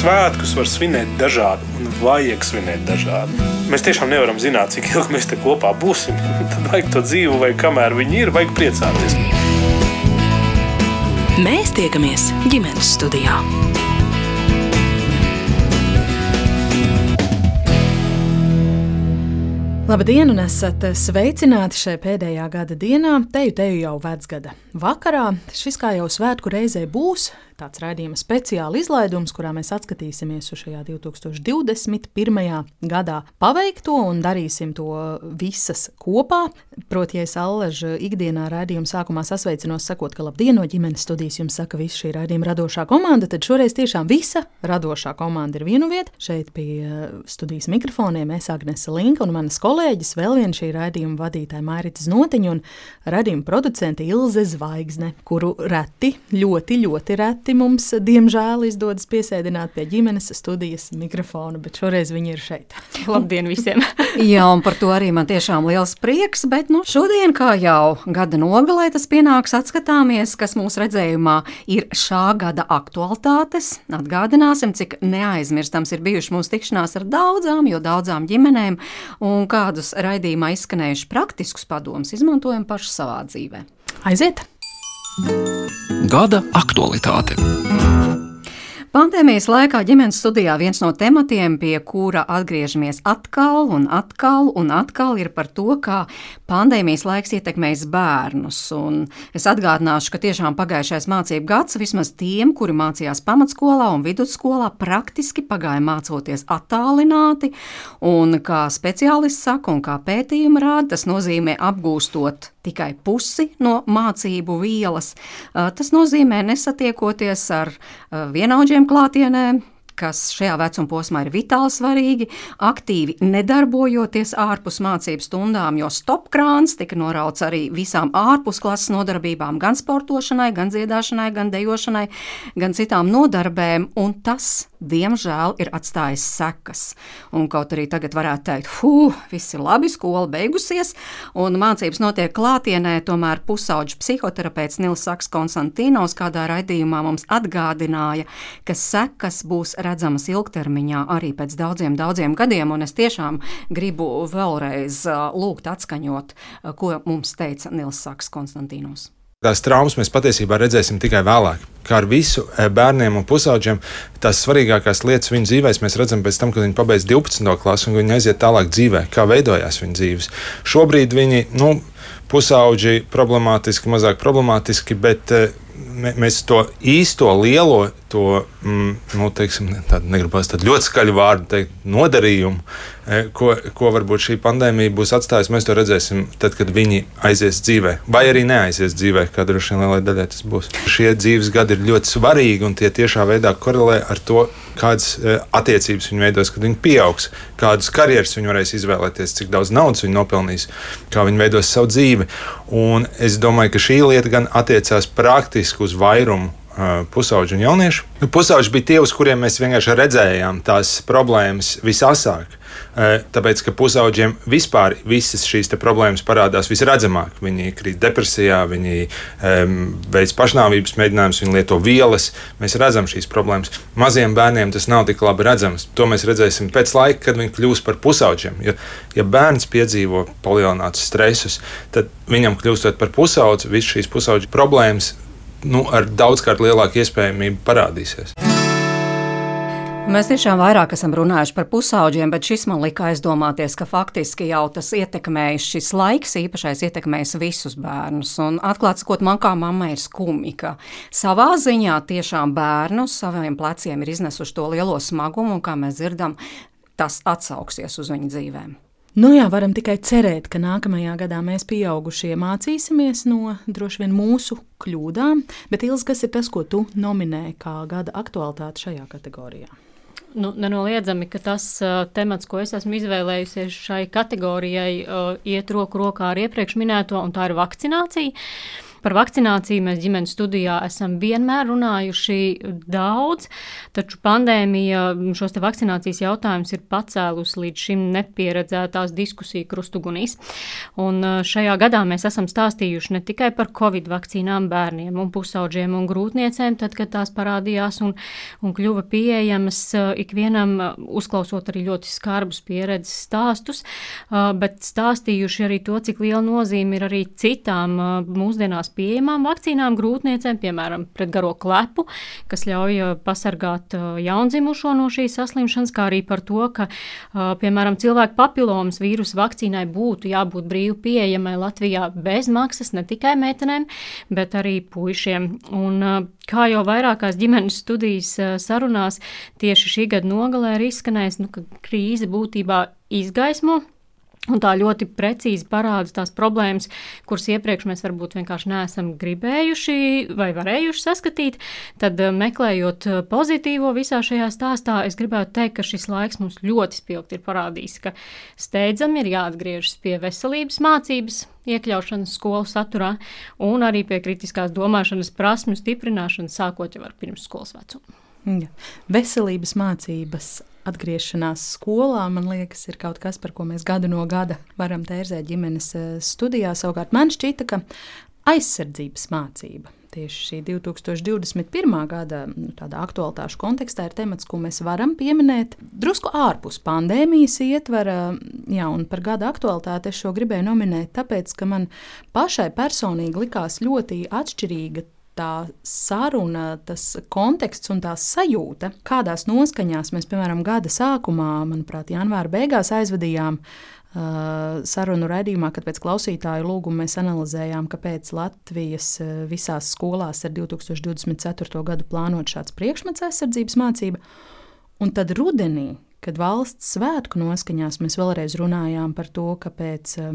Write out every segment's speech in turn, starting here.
svētkus var svinēt dažādi un vajag svinēt dažādi. Mēs tiešām nevaram zināt, cik ilgi mēs te kopā būsim. Tad vajag to dzīvu, vai kamēr viņi ir, vajag priecāties. Mēs tiekamies ģimenes studijā. Labdien, un esat sveicināti šajā pēdējā gada dienā, teju teju jau vecgada vakarā. Šis kā jau svētku reizē būs, tāds raidījuma speciāla izlaidums, kurā mēs atskatīsimies uz šajā 2021. gadā paveikto un darīsim to visas kopā. Proti, ja es Alleža ikdienā raidījuma sākumā sasveicinos, sakot, ka labdien no ģimenes studijas jums saka visa šī raidījuma radošā komanda, tad šoreiz tiešām visa radošā komanda ir vienu vietu. Šeit pie eh, studijas mikrofoniem es Agnese Linka un manas kolēģis, vēl viena šī raidījuma vadītāja Mairita Znotiņa un raidījuma producente Ilze Zvaigzne, kuru reti, ļoti, ļoti reti Nereti mums, diemžēl, izdodas piesēdināt pie ģimenes studijas mikrofona, bet šoreiz viņi ir šeit. Labdien visiem! Jā, un par to arī man tiešām liels prieks, bet nu, šodien, kā jau gada nogalē, tas pienāks atskatāmies, kas mūsu redzējumā ir šā gada aktualitātes. Atgādināsim, cik neaizmirstams ir bijuši mūsu tikšanās ar daudzām, jo daudzām ģimenēm, un kādus raidījumā izskanējuši praktiskus padomus izmantojam paši savā dzīvē. Aiziet! Gada aktualitāte. Pandēmijas laikā ģimenes studijā viens no tematiem, pie kura atgriežamies atkal un atkal un atkal, ir par to, kā pandēmijas laiks ietekmēs bērnus. Un es atgādināšu, ka tiešām pagājušais mācību gads vismaz tiem, kuri mācījās pamatskolā un vidusskolā, praktiski pagāja mācoties attālināti. Un kā speciālists saka, un kā pētījumi rāda, tas nozīmē apgūstot tikai pusi no mācību vielas. Tas nozīmē nesatiekoties ar vienaudžiem klātienē, kas šajā vecuma posmā ir vitāli svarīgi, aktīvi nedarbojoties ārpus mācību stundām, jo stopkrāns tika norauts arī visām ārpusklases nodarbībām, gan sportošanai, gan dziedāšanai, gan dejošanai, gan citām nodarbēm, un tas diemžēl ir atstājis sekas. Un kaut arī tagad varētu teikt, fuh, viss ir labi, skola beigusies, un mācības notiek klātienē, tomēr pusauģis psihoterapeits Nils Saks Konstantīnos kādā raidījumā mums atgādināja, ka sekas būs redzamas ilgtermiņā arī pēc daudziem, daudziem gadiem, es tiešām gribu vēlreiz lūgt atskaņot, ko mums teica Nils Saks Konstantīnos. Tās traumas mēs patiesībā redzēsim tikai vēlāk. Kā ar visu bērniem un pusauģiem, tās svarīgākās lietas viņu dzīvēs mēs redzam pēc tam, kad viņi pabeidz 12. klasi un viņi aiziet tālāk dzīvē, kā veidojās viņu dzīves. Šobrīd viņi, nu, pusauģi problemātiski, mazāk problemātiski, bet mēs to īsto lielo, to mm, nu, teiksim, tādu, negribas tādu ļoti skaļu vārdu teikt, nodarījumu, e, ko, ko varbūt šī pandēmija būs atstājusi. Mēs to redzēsim tad, kad viņi aizies dzīvē, vai arī neaizies dzīvē, kā droši vien lielai daļai tas būs. Šie dzīves gadi ir ļoti svarīgi un tie tiešā veidā korelē ar to, kādas e, attiecības viņi veidos, kad viņi pieaugs, kādus karjeras viņi varēs izvēlēties, cik daudz naudas viņi nopelnīs, kā viņi veidos savu dzīvi. Un es domāju, ka šī lieta gan attiecās praktiski uz vairumu pusauģi un jaunieši. Nu, pusauģi bija tie, uz kuriem mēs vienkārši redzējām tās problēmas visasāk. Tāpēc, ka pusauģiem vispār visas šīs problēmas parādās visredzamāk. Viņi krīt depresijā, viņi um, veic pašnāvības mēģinājumus, viņi lieto vielas. Mēs redzam šīs problēmas. Maziem bērniem tas nav tik labi redzams. To mēs redzēsim pēc laika, kad viņi kļūs par pusauģiem. Jo, ja bērns piedzīvo palielinātus stresus, tad viņam kļūstot par pusaudzi, visas šīs pusauģa problēmas nu, ar daudzkārt lielāku iespējamību parādīsies. Mēs tiešām vairāk esam runājuši par pusauģiem, bet šis man lika aizdomāties, ka faktiski jau tas ietekmējis, šis laiks īpašais ietekmējis visus bērnus. Un atklāti sakot, man kā mammai ir skumji, ka savā ziņā tiešām bērnu saviem pleciem ir iznesuši to lielo smagumu, un kā mēs dzirdam, tas atsauksies uz viņu dzīvēm. Nu jā, varam tikai cerēt, ka nākamajā gadā mēs pieaugušie mācīsimies no droši vien mūsu kļūdām. Bet, Ilz, kas ir tas, ko tu nominēji kā gada aktualitāti šajā kategorijā? Nu, nenoliedzami, ka tas uh, temats, ko es esmu izvēlējusies šai kategorijai, uh, iet roku rokā ar iepriekš minēto, un tā ir vakcinācija. Par vakcināciju mēs ģimenes studijā esam vienmēr runājuši daudz, taču pandēmija šos vakcinācijas jautājumus ir pacēlusi līdz šim nepieredzētās diskusiju krustugunīs. Un šajā gadā mēs esam stāstījuši ne tikai par covid vakcīnām bērniem un pusauģiem un grūtniecēm, tad, kad tās parādījās un, un kļuva pieejamas ikvienam, uzklausot arī ļoti skarbus pieredzes stāstus, bet stāstījuši arī to, cik liela nozīme ir arī citām mūsdienās jaunās pieejamām vakcīnām grūtniecēm, piemēram, pret garo klepu, kas ļauj uh, pasargāt uh, jaundzimušo no šīs saslimšanas, kā arī par to, ka, uh, piemēram, cilvēku papilomas vīrusu vakcīnai būtu jābūt brīvi pieejamai Latvijā bez maksas ne tikai meitenēm, bet arī puišiem. Un, kā jau vairākās ģimenes studijas sarunās, tieši šī gada nogalē ir izskanējis, nu, ka krīze būtībā izgaismo Un tā ļoti precīzi parāda tās problēmas, kuras iepriekš mēs varbūt vienkārši neesam gribējuši vai varējuši saskatīt. Tad, eh, meklējot eh, pozitīvo visā šajā stāstā, es gribētu teikt, ka šis laiks mums ļoti spilgti ir parādījis, ka steidzami ir jāatgriežas pie veselības mācības, iekļaušanas skolu saturā un arī pie kritiskās domāšanas prasmu stiprināšanas, sākot jau ar pirmsskolas vecumu. Veselības mācības atgriešanās skolā, man liekas, ir kaut kas, par ko mēs gadu no gada varam tērzēt ģimenes eh, studijā. Savukārt man šķita, ka aizsardzības mācība. Tieši šī 2021. gada nu, aktualitāšu kontekstā ir temats, ko mēs varam pieminēt drusku ārpus pandēmijas ietvara. Jā, un par gada aktualitāti es šo gribēju nominēt, tāpēc, ka man pašai personīgi likās ļoti atšķirīga tā saruna, tas konteksts un tā sajūta, kādās noskaņās mēs, piemēram, gada sākumā, manuprāt, janvāra beigās aizvadījām. Uh, sarunu raidījumā, kad pēc klausītāju lūguma mēs analizējām, kāpēc Latvijas uh, visās skolās ar 2024. gadu plānot šāds priekšmets aizsardzības mācība. Un tad rudenī, kad valsts svētku noskaņās mēs vēlreiz runājām par to, kāpēc eh,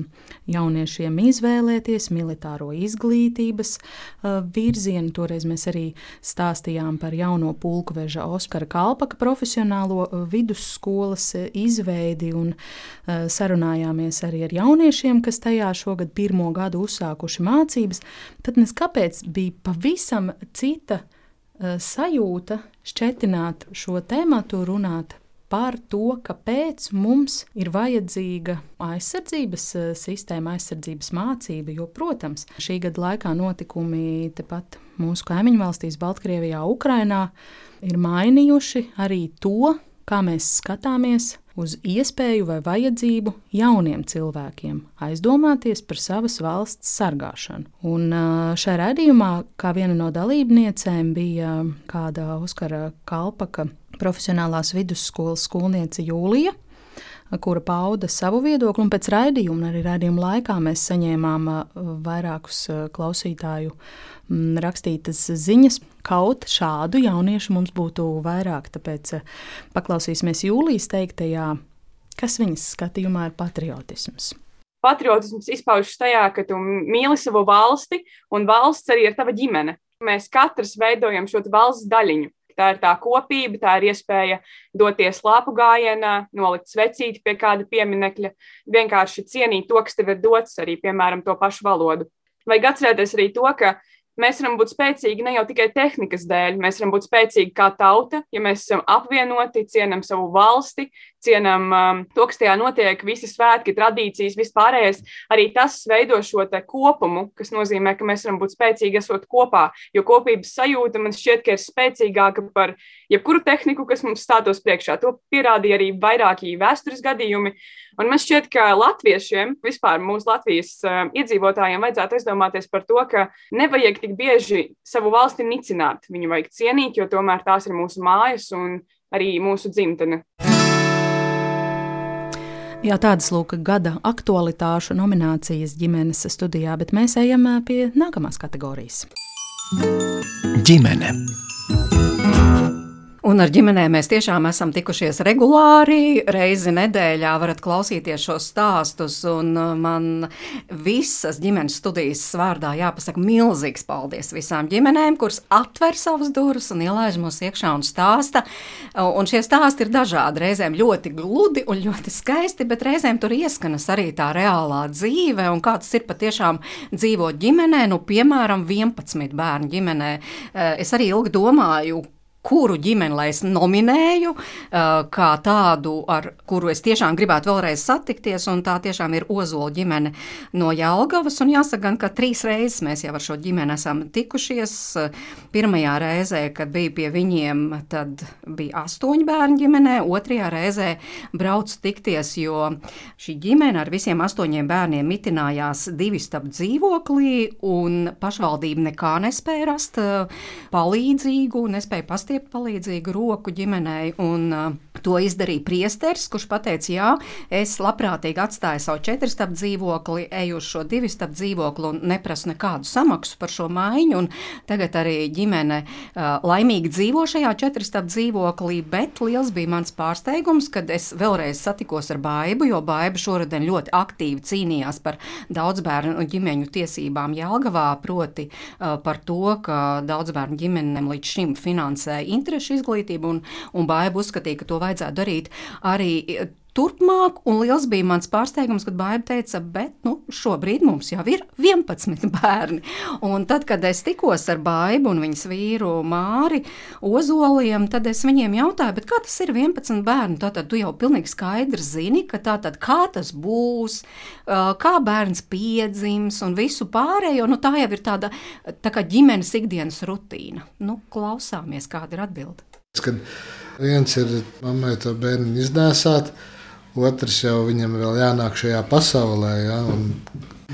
jauniešiem izvēlēties militāro izglītības eh, virzienu. Toreiz mēs arī stāstījām par jauno pulkveža Oskara Kalpaka profesionālo eh, vidusskolas izveidi un sarunājāmies arī ar jauniešiem, kas tajā šogad pirmo gadu uzsākuši mācības. Tad nes kāpēc bija pavisam cita sajūta šķetināt šo tēmatu, runāt par to, kāpēc mums ir vajadzīga aizsardzības eh, sistēma, aizsardzības mācība. Jo, protams, šī gada laikā notikumi tepat mūsu kaimiņu valstīs, Baltkrievijā, Ukrainā, ir mainījuši arī to, kā mēs skatāmies uz iespēju vai vajadzību jauniem cilvēkiem aizdomāties par savas valsts sargāšanu. Un šajā raidījumā, kā viena no dalībniecēm, bija kāda Oskara Kalpaka profesionālās vidusskolas skolniece Jūlija kura pauda savu viedokli. Pēc raidījuma, arī raidījuma laikā, mēs saņēmām vairākus klausītāju rakstītas ziņas. Kaut šādu jauniešu mums būtu vairāk, tāpēc paklausīsimies Jūlijas teiktajā, kas viņas skatījumā ir patriotisms. Patriotisms izpaužas tajā, ka tu mīli savu valsti, un valsts arī ir tava ģimene. Mēs katrs veidojam šo valsts daļiņu. Tā ir tā kopība, tā ir iespēja doties lāpu gājienā, nolikt svecīti pie kāda pieminekļa, vienkārši cienīt to, kas tev ir dots, arī, piemēram, to pašu valodu. Vajag atcerēties arī to, ka mēs varam būt spēcīgi ne jau tikai tehnikas dēļ, mēs varam būt spēcīgi kā tauta, ja mēs esam apvienoti, cienam savu valsti, cienam um, to, kas tajā notiek, visi svētki, tradīcijas, vispārējais. Arī tas veido šo kopumu, kas nozīmē, ka mēs varam būt spēcīgi esot kopā, jo kopības sajūta man šķiet, ka ir spēcīgāka par jebkuru tehniku, kas mums stātos priekšā. To pierādīja arī vairāki vēstures gadījumi. Un man šķiet, ka latviešiem, vispār mūsu Latvijas uh, iedzīvotājiem, vajadzētu aizdomāties par to, ka nevajag tik bieži savu valsti nicināt. Viņu vajag cienīt, jo tomēr tās ir mūsu mājas un arī mūsu dzimtene. Jā, tādas lūk, gada aktualitāšu nominācijas ģimenes studijā, bet mēs ejam pie nākamās kategorijas. Ģimene. Un ar ģimenēm mēs tiešām esam tikušies regulāri. Reizi nedēļā varat klausīties šos stāstus. Man visas ģimenes studijas vārdā jāpasaka milzīgs paldies visām ģimenēm, kuras atver savas durvis un ielaiž mūs iekšā un stāsta. Un šie stāsti ir dažādi. Reizēm ļoti gludi un ļoti skaisti, bet reizēm tur ieskanas arī tā reālā dzīve un kā tas ir patiešām dzīvot ģimenē. Nu, piemēram, 11 bērnu ģimenē. Es arī ilgi domāju, kuru ģimeni lai es nominēju, kā tādu, ar kuru es tiešām gribētu vēlreiz satikties. Tā tiešām ir Ozola ģimene no Jālgavas. Jāsaka, gan, ka trīs reizes mēs jau ar šo ģimeni esam tikušies. Pirmajā reizē, kad biju pie viņiem, tad bija astoņi bērni ģimenē. Otrajā reizē braucu tikties, jo šī ģimene ar visiem astoņiem bērniem mitinājās divi stab dzīvoklī, un pašvaldība nekā nespēja rast palīdzīgu, nespēja pastiprināt stiept palīdzīgu roku ģimenei. Un, uh, to izdarīja priesteris, kurš teica, jā, es labprātīgi atstāju savu četru stāvu dzīvokli, eju uz šo divu stāvu dzīvokli un neprasu nekādu samaksu par šo maiņu. Tagad arī ģimene uh, laimīgi dzīvo šajā četru stāvu dzīvoklī, bet liels bija mans pārsteigums, kad es vēlreiz satikos ar Baibu, jo Baiba šoruden ļoti aktīvi cīnījās par daudzbērnu ģimeņu tiesībām Jālgavā, proti uh, par to, ka daudzbērnu ģimenēm līdz šim finansē interešu izglītību, un, un Baiba uzskatīja, ka to vajadzētu darīt arī turpmāk, un liels bija mans pārsteigums, kad Bāba teica, bet nu, šobrīd mums jau ir 11 bērni. Un tad, kad es tikos ar Bābu un viņas vīru Māri Ozoliem, tad es viņiem jautāju, kā tas ir 11 bērni. Tātad tu jau pilnīgi skaidri zini, ka tātad kā tas būs, kā bērns piedzims un visu pārējo. Nu, tā jau ir tāda tā kā ģimenes ikdienas rutīna. Nu, klausāmies, kāda ir atbilde. Kad viens ir mammai to bērnu izdēsāt, otrs jau viņam vēl jānāk šajā pasaulē. Ja?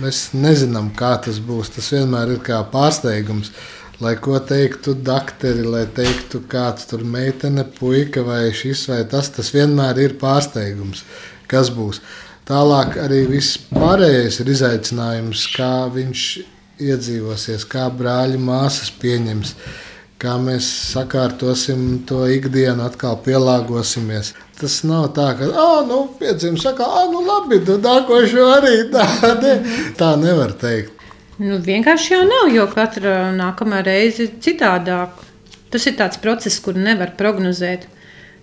Mēs nezinām, kā tas būs. Tas vienmēr ir kā pārsteigums. Lai ko teiktu doktori, lai teiktu, kāds tur meitene, puika vai šis vai tas, tas vienmēr ir pārsteigums, kas būs. Tālāk arī viss pārējais ir izaicinājums, kā viņš iedzīvosies, kā brāļi māsas pieņems, kā mēs sakārtosim to ikdienu, atkal pielāgosimies. Tas nav tā, ka, ah, nu, piedzimts, saka, ah, nu, labi, tu nākošo arī tā, ne, tā nevar teikt. Nu, vienkārši jau nav, jo katra nākamā reize ir citādāk. Tas ir tāds process, kur nevar prognozēt.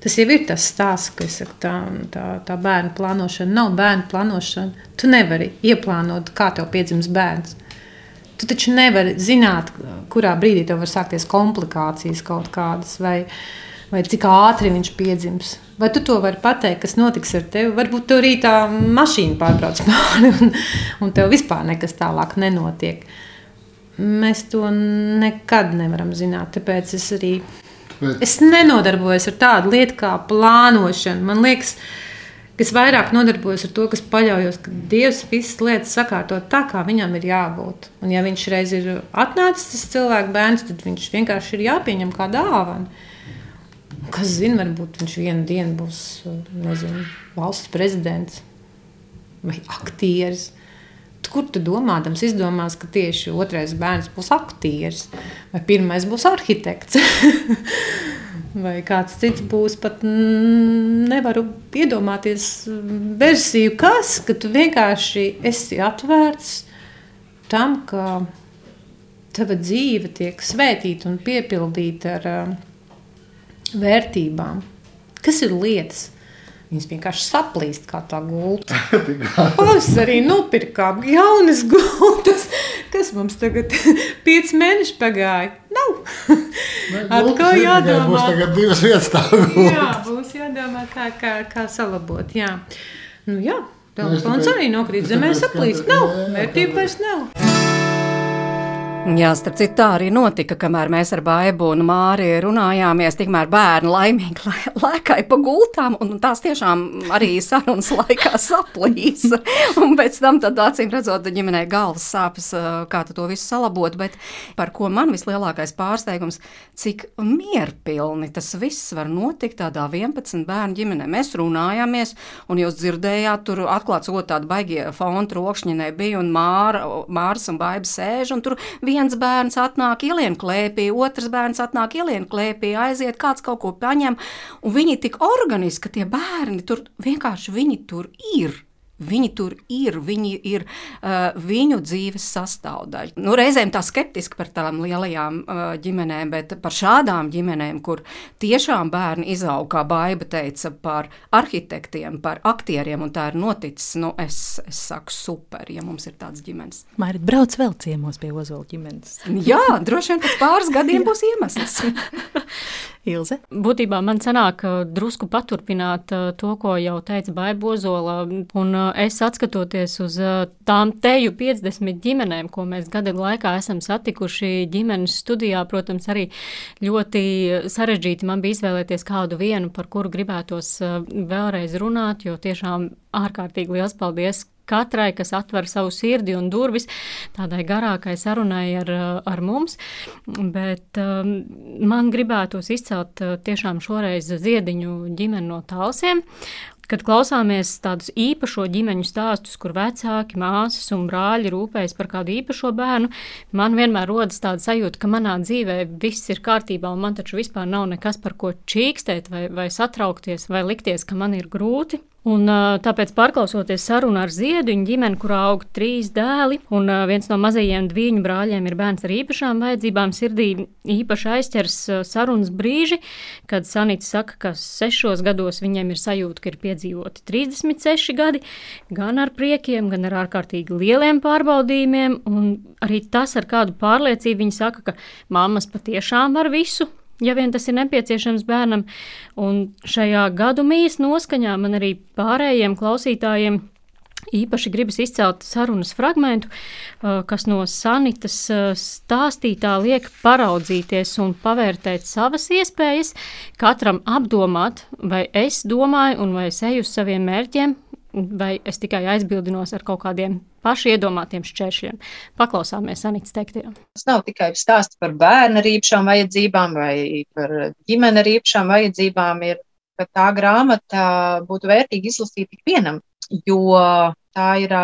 Tas jau ir tas stāsts, ka saku, tā, tā, tā bērnu plānošana nav bērnu plānošana. Tu nevari ieplānot, kā tev piedzims bērns. Tu taču nevari zināt, kurā brīdī tev var sākties komplikācijas kaut kādas, vai, vai cik ātri viņš piedzims. Vai tu to vari pateikt, kas notiks ar tevi? Varbūt tur arī tā mašīna pārbrauc pāri, un, un tev vispār nekas tālāk nenotiek. Mēs to nekad nevaram zināt. Tāpēc es arī Bet... es nenodarbojos ar tādu lietu kā plānošana. Man liekas, ka es vairāk nodarbojos ar to, kas paļaujos, ka Dievs visas lietas sakārto tā, kā viņam ir jābūt. Un, ja viņš reiz ir atnācis tas cilvēks, bērns, tad viņš vienkārši ir jāpieņem kā dāvana. Kas zina, varbūt viņš vienu dienu būs nezinu, valsts prezidents vai aktieris. Kur tu domādams, izdomās, ka tieši otrais bērns būs aktieris, vai pirmais būs arhitekts, vai kāds cits būs. Pat nevaru iedomāties versiju, kas, ka tu vienkārši esi atvērts tam, ka tava dzīve tiek svētīta un piepildīta ar vērtībām. Kas ir lietas? Viņas vienkārši saplīst kā tā gulta. Pavasarī nopirkām jaunas gultas, kas mums tagad pieci mēneši pagāja. Atkal jādomā. Būs tagad divas vietas tā gulta. Jā, būs jādomā kā, kā, kā salabot. Jā. Nu jā, telefons arī nokrīt zemē saplīst. Nav, vērtība vairs nav. Jā, starp citu, tā arī notika, kamēr mēs ar Baibu un Māri runājāmies. Tikmēr bērni laimīgi lēkāja pa gultām, un tās tiešām arī sarunas laikā saplīsa. un pēc tam, tad, acīm redzot, ģimenei galvas sāpes, kā to visu salabot. Bet par ko man vislielākais pārsteigums, cik mierpilni tas viss var notikt tādā 11 bērnu ģimenē. Mēs runājāmies, un jūs dzirdējāt, tur atklāts otrs tādi baigie fonu trokšņi nebija, un Māra, Mārs un Baiba sēž, un viens bērns atnāk, ielien klēpī, otrs bērns atnāk, ielien klēpī, aiziet, kāds kaut ko paņem. Un viņi tik organiski, ka tie bērni tur vienkārši viņi tur ir. Viņi tur ir, viņi ir uh, viņu dzīves sastāvdaļa. Nu, reizēm tā skeptiski par tādām lielajām uh, ģimenēm, bet par šādām ģimenēm, kur tiešām bērni izaug, kā Baiba teica, par arhitektiem, par aktieriem, un tā ir noticis, nu, es, es saku, super, ja mums ir tāds ģimenes. Mairit, brauc vēl ciemos pie Ozola ģimenes. Jā, droši vien pēc pāris gadiem būs iemesls. Ilze? Būtībā man sanāk drusku paturpināt to, ko jau teica Baiba Ozola, un es atskatoties uz tām teju 50 ģimenēm, ko mēs gada laikā esam satikuši ģimenes studijā, protams, arī ļoti sarežģīti man bija izvēlēties kādu vienu, par kuru gribētos vēlreiz runāt, jo tiešām ārkārtīgi liels paldies katrai, kas atver savu sirdi un durvis tādai garākai sarunai ar, ar mums. Bet um, man gribētos izcelt tiešām šoreiz ziediņu ģimeni no tālsiem. Kad klausāmies tādus īpašo ģimeņu stāstus, kur vecāki, māsas un brāļi rūpējas par kādu īpašo bērnu, man vienmēr rodas tāda sajūta, ka manā dzīvē viss ir kārtībā, un man taču vispār nav nekas par ko čīkstēt, vai, vai satraukties, vai likties, ka man ir grūti. Un, tāpēc, pārklausoties sarunu ar Ziedu, viņa ģimeni, kurā aug trīs dēli, un viens no mazajiem dviņu brāļiem ir bērns ar īpašām vajadzībām, sirdī īpaši aizķers sarunas brīži, kad Sanita saka, ka sešos gados viņiem ir sajūta, ka ir piedzīvoti 36 gadi, gan ar priekiem, gan ar ārkārtīgi lieliem pārbaudījumiem, un arī tas ar kādu pārliecību viņa saka, ka mammas patiešām var visu, ja vien tas ir nepieciešams bērnam. Un šajā gadu mīs noskaņā man arī pārējiem klausītājiem. Īpaši gribas izcelt sarunas fragment, kas no sanitas stāstītā liek paraudzīties un pavērtēt savas iespējas, katram apdomāt, vai es domāju un vai es eju uz saviem mērķiem, vai es tikai aizbildinos ar kaut kādiem paši iedomātiem šķēršļiem. Paklausāmies Anītas teiktajā. Tas nav tikai stāsts par bērnu ar īpašām vajadzībām vai par ģimeni ar īpašām vajadzībām, ir, tā grāmata būtu vērtīga izlasīt ikvienam, jo tā ir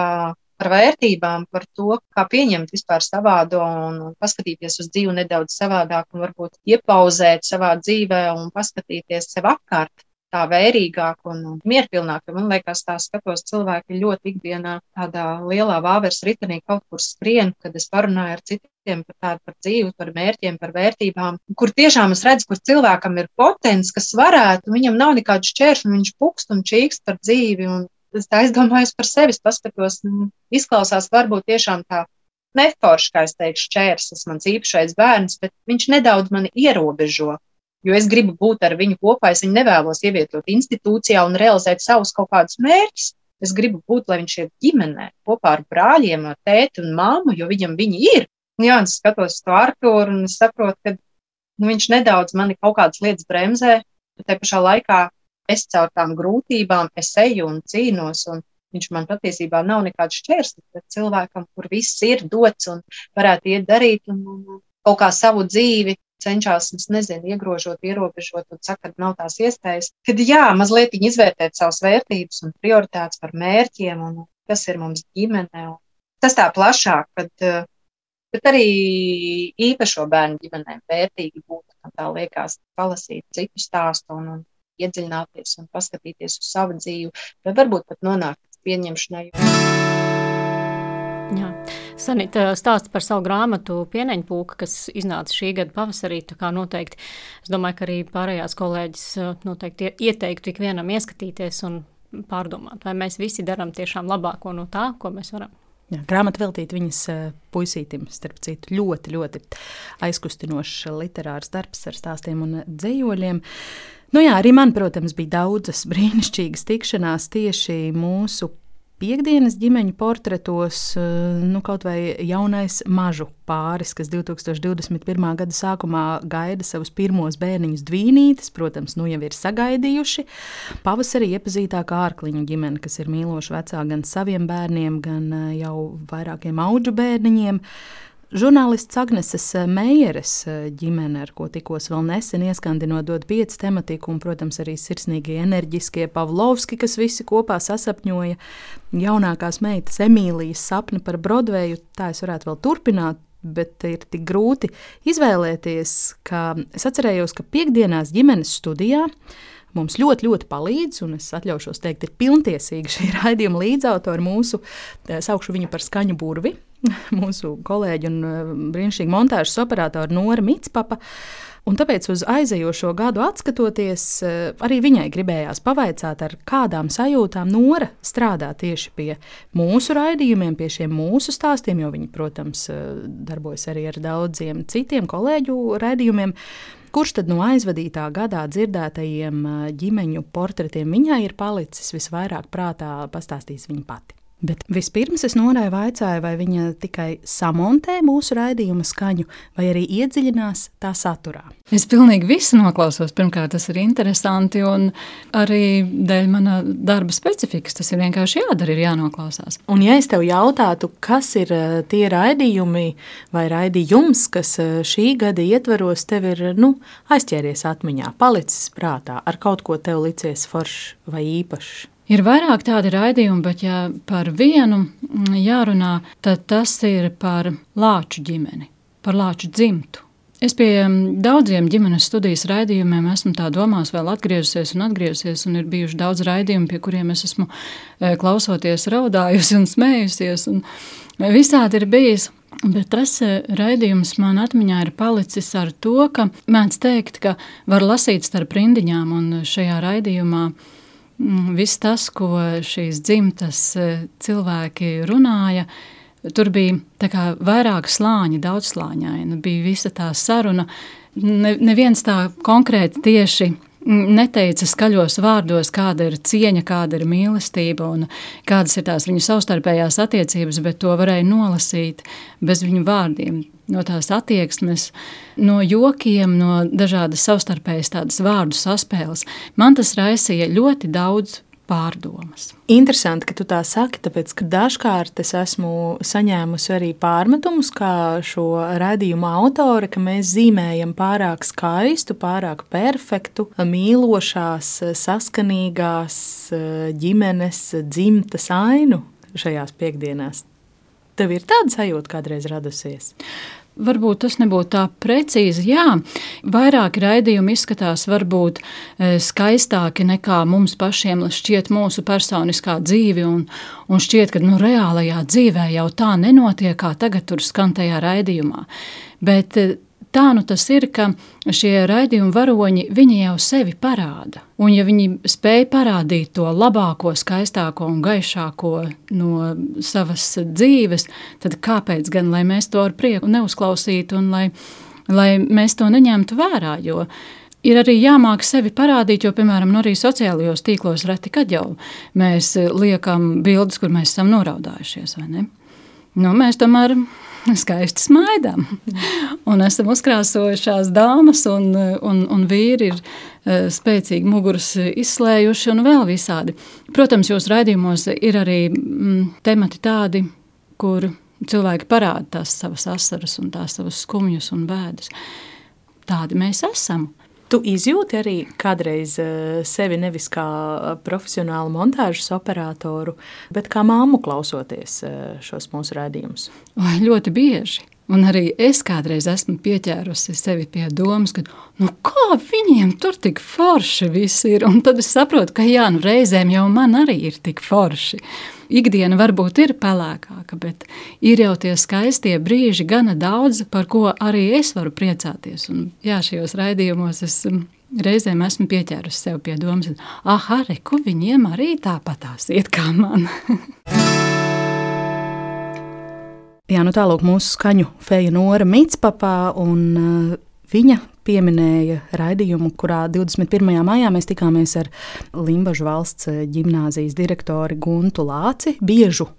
par vērtībām, par to, kā pieņemt vispār savādo un paskatīties uz dzīvi nedaudz savādāk un varbūt iepauzēt savā dzīvē un paskatīties sev apkārt tā vērīgāk un mierpilnāk. Man liekas, tā skatos cilvēki ļoti ikdienā tādā lielā vāveres ritenī kaut kur skrien, kad es parunāju ar citiem par tādu par dzīvi, par mērķiem, par vērtībām, kur tiešām es redzu, kur cilvēkam ir potens, kas varētu, viņam nav nekādu šķēršļu, viņš pukst un čīkst par dzīvi. Un es aizdomājos par sevi, paskatos, izklausās varbūt tiešām tā neforši, kā es teikšu, šķērslis, mans īpašais bērns, bet viņš nedaudz mani ierobežo jo es gribu būt ar viņu kopā. Es viņu nevēlos ievietot institūcijā un realizēt savus kaut kādus mērķus. Es gribu būt, lai viņš ir ģimenē, kopā ar brāļiem, ar tēti un māmu, jo viņam viņi ir. Jā, es skatos to Arthuru un es saprotu, ka nu, viņš nedaudz mani kaut kādas lietas bremzē, bet te pašā laikā es caur tām grūtībām eju un cīnos. Un viņš man patiesībā nav nekāds šķērslis, cilvēkam, kur viss ir dots un varētu iet darīt un, un kaut kā savu dzīvi cenšas, nezinu, iegrožot, ierobežot un saka, ka nav tās iespējas. Tad jā, mazliet izvērtēt savas vērtības un prioritātes par mērķiem un kas ir mums ģimene. Tas tā plašāk, kad, eh, bet arī īpašo bērnu ģimenēm vērtīgi būtu, kā tā liekas, palasīt citu stāstu un, un iedziļināties un paskatīties uz savu dzīvi, vai varbūt pat nonākt pieņemšanai. Jā. Sanita stāsta par savu grāmatu Pieneņa pūka, kas iznāca šī gada pavasarī. Noteikti, es domāju, ka arī pārējās kolēģis noteikti ieteiktu ikvienam ieskatīties un pārdomāt, vai mēs visi darām tiešām labāko no tā, ko mēs varam. Jā, grāmata veltīta viņas puisītim, starp citu, ļoti, ļoti aizkustinošs literārs darbs ar stāstiem un dzējoļiem. Nu jā, arī man, protams, bija daudzas brīnišķīgas tikšanās tieši mūsu piekdienas ģimeņu portretos, eh, nu, kaut vai jaunais mažu pāris, kas 2021. gada sākumā gaida savus pirmos bērniņus dvīnītes, protams, nu jau ir sagaidījuši. Pavasarī iepazītā kārkliņu ģimene, kas ir mīloša vecā gan saviem bērniem, gan eh, jau vairākiem auģu bērniņiem. Žurnālists Agneses eh, Meijeres eh, ģimene, ar ko tikos vēl nesen ieskandinot dod pieci tematiku, un, protams, arī sirsnīgie enerģiskie Pavlovski, kas visi kopā sasapņoja jaunākās meitas Emīlijas sapni par Brodveju. Tā es varētu vēl turpināt. bet ir tik grūti izvēlēties, ka es atcerējos, ka piekdienās ģimenes studijā mums ļoti, ļoti palīdz, un es atļaušos teikt, ir pilntiesīgi šī raidījuma līdzautori mūsu, eh, saukšu viņu par skaņu burvi, mūsu kolēģi un eh, brīnišķīgi montāžas operatori Nora Mitspapa. Un tāpēc uz aizējošo gadu skatoties, eh, arī viņai gribējās pavaicāt, ar kādām sajūtām Nora strādā tieši pie mūsu raidījumiem, pie šiem mūsu stāstiem, jo viņa, protams, darbojas arī ar daudziem citiem kolēģu raidījumiem. Kurš tad no aizvadītā gadā dzirdētajiem ģimeņu portretiem viņai ir palicis visvairāk prātā, pastāstīs viņa pati. Bet vispirms es Norai vaicāju, vai viņa tikai samontē mūsu raidījuma skaņu, vai arī iedziļinās tā saturā. Es pilnīgi visu noklausos. Pirmkārt, tas ir interesanti, un arī dēļ mana darba specifikas tas ir vienkārši jādara, ir jānoklausās. Un, ja es tev jautātu, kas ir eh, tie raidījumi vai raidījums, kas eh, šī gada ietvaros tev ir nu, aizķēries atmiņā, palicis prātā, ar kaut ko tev licies foršs vai īpašs? Ir vairāk tādi raidījumi, bet, ja par vienu mm, jārunā, tad tas ir par lāču ģimeni, par lāču dzimtu. Es pie mm, daudziem ģimenes studijas raidījumiem esmu tā domās, vēl atgriezusies un atgriezusies, un ir bijuši daudz raidījumu, pie kuriem es esmu e, klausoties, raudājusi un smējusies, un e, visādi ir bijis. Bet tas e, raidījums man atmiņā ir palicis ar to, ka mēdz teikt, ka var lasīt starp rindiņām, un šajā raidījumā viss tas, ko šīs dzimtas e, cilvēki runāja, tur bija vairāk slāņi, daudzslāņaini. Bija visa tā saruna. Ne, neviens tā konkrēti tieši neteica skaļos vārdos, kāda ir cieņa, kāda ir mīlestība un kādas ir tās viņu savstarpējās attiecības, bet to varēja nolasīt bez viņu vārdiem. No tās attieksmes, no jokiem, no dažādas savstarpējas tādas vārdu saspēles. Man tas raisīja ļoti daudz pārdomas. Interesanti, ka tu tā saki, tāpēc, ka dažkārt es esmu saņēmusi arī pārmetumus, kā šo raidījumu autore, ka mēs zīmējam pārāk skaistu, pārāk perfektu, mīlošās, saskanīgās ģimenes dzimtas ainu šajās piekdienās. Tev ir tāda sajūta kādreiz radusies? Varbūt tas nebūtu tā precīzi. Jā, vairāk raidījumi izskatās varbūt e, skaistāki nekā mums pašiem šķiet mūsu personiskā dzīve. Un, un šķiet, ka nu, reālajā dzīvē jau tā nenotiek, kā tagad tur skan tajā raidījumā. Bet e, tā nu tas ir, ka šie raidījuma varoņi jau sevi parāda. Un, ja viņi spēj parādīt to labāko, skaistāko un gaišāko no savas dzīves, tad kāpēc gan mēs to ar prieku neuzklausītu un lai, lai mēs to neņemtu vērā? Jo ir arī jāmāk sevi parādīt, jo, piemēram, no nu arī sociālajos tīklos reti kad jau mēs liekam bildes, kur mēs esam noraudājušies. Nu, mēs tomēr skaisti smaidām. Un esam uzkrāsojušās dāmas, un, un, un vīri ir uh, spēcīgi muguras izslējuši, un vēl visādi. Protams, jūsu raidījumos ir arī mm, temati tādi, kur cilvēki parāda tās savas asaras un tās savas skumjas un bēdas. Tādi mēs esam. Tu izjūti arī kādreiz eh, sevi nevis kā profesionālu montāžas operatoru, bet kā māmu klausoties eh, šos mūsu rādījumus? Ļoti bieži. Un arī es kādreiz esmu pieķērusi sevi pie domas, ka nu, kā viņiem tur tik forši viss ir. Un tad es saprotu, ka jā, nu, reizēm jau man arī ir tik forši. Ikdiena varbūt ir pelēkāka, bet ir jau tie skaistie brīži, gana daudz, par ko arī es varu priecāties. Un, jā, šajos raidījumos es reizēm esmu pieķērusi sev pie domas, ah, arī ku viņiem arī tāpatās iet kā man. Jā, nu tālāk mūsu skaņu feja Nora Mitspapā, un uh, viņa pieminēja raidījumu, kurā 21. maijā mēs tikāmies ar Limbaģu valsts ģimnāzijas direktori Guntu Lāci, biežu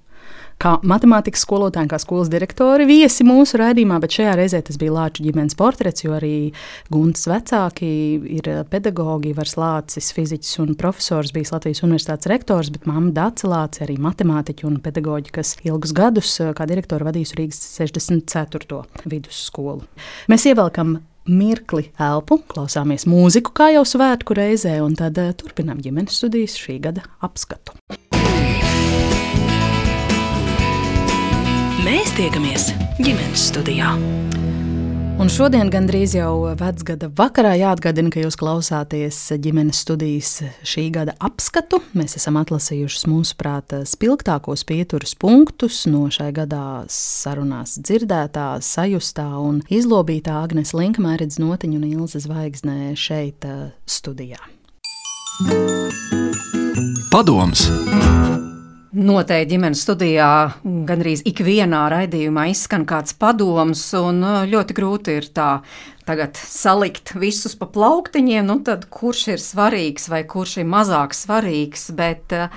kā matemātikas skolotāji, kā skolas direktori viesi mūsu raidījumā, bet šajā reizē tas bija Lāču ģimenes portrets, jo arī Guntas vecāki ir pedagogi, Vars Lācis, fiziķis un profesors, bijis Latvijas universitātes rektors, bet mamma Dāca Lācis arī matemātiķi un pedagoģi, kas ilgus gadus kā direktori vadījis Rīgas 64. vidusskolu. Mēs ievelkam mirkli elpu, klausāmies mūziku, kā jau svētku reizē, un tad uh, turpinām ģimenes studijas šī gada apskatu. Mēs tiekamies ģimenes studijā. Un šodien gandrīz jau vecgada vakarā jāatgādina, ka jūs klausāties ģimenes studijas šī gada apskatu. Mēs esam atlasījuši mūsuprāt spilgtākos pieturas punktus no šai gadā sarunās dzirdētā, sajustā un izlobītā Agnes Linka, Mērķis Notiņa un Ilza Zvaigznē šeit eh, studijā. Padoms! Noteikti ģimenes studijā gandrīz ikvienā raidījumā izskan kāds padoms, un uh, ļoti grūti ir tā tagad salikt visus pa plauktiņiem, nu tad kurš ir svarīgs vai kurš ir mazāk svarīgs, bet uh,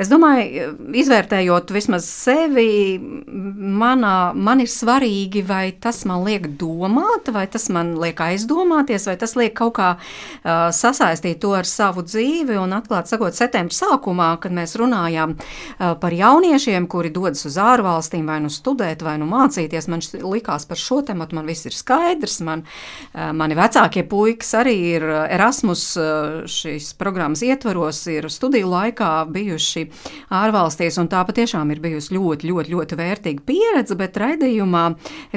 Es domāju, izvērtējot vismaz sevi, manā, man ir svarīgi, vai tas man liek domāt, vai tas man liek aizdomāties, vai tas liek kaut kā uh, sasaistīt to ar savu dzīvi. Un, atklāti sakot, septembrī sākumā, kad mēs runājām uh, par jauniešiem, kuri dodas uz ārvalstīm, vai nu studēt, vai nu mācīties, man likās par šo tematu, man viss ir skaidrs. Man, uh, mani vecākie puikas arī ir Erasmus šīs programmas ietvaros, ir studiju laikā bijuši ārvalstīs, un tā patiešām ir bijusi ļoti, ļoti, ļoti vērtīga pieredze, bet raidījumā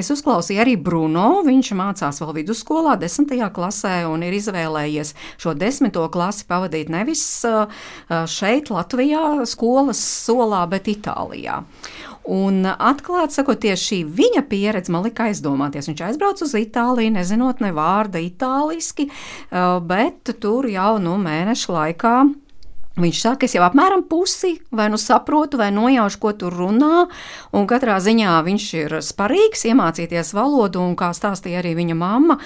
es uzklausīju arī Bruno. Viņš mācās vēl vidusskolā, desmitajā klasē, un ir izvēlējies šo desmito klasi pavadīt nevis šeit, Latvijā, skolas solā, bet Itālijā. Un atklāti sakot, tieši šī viņa pieredze man lika aizdomāties. Viņš aizbrauca uz Itāliju, nezinot ne vārda itāliski, bet tur jau nu, mēnešu laikā Viņš saka, es jau apmēram pusi vai nu saprotu, vai nojaušu, ko tur runā. Un katrā ziņā viņš ir sparīgs iemācīties valodu, un kā stāstīja arī viņa mamma,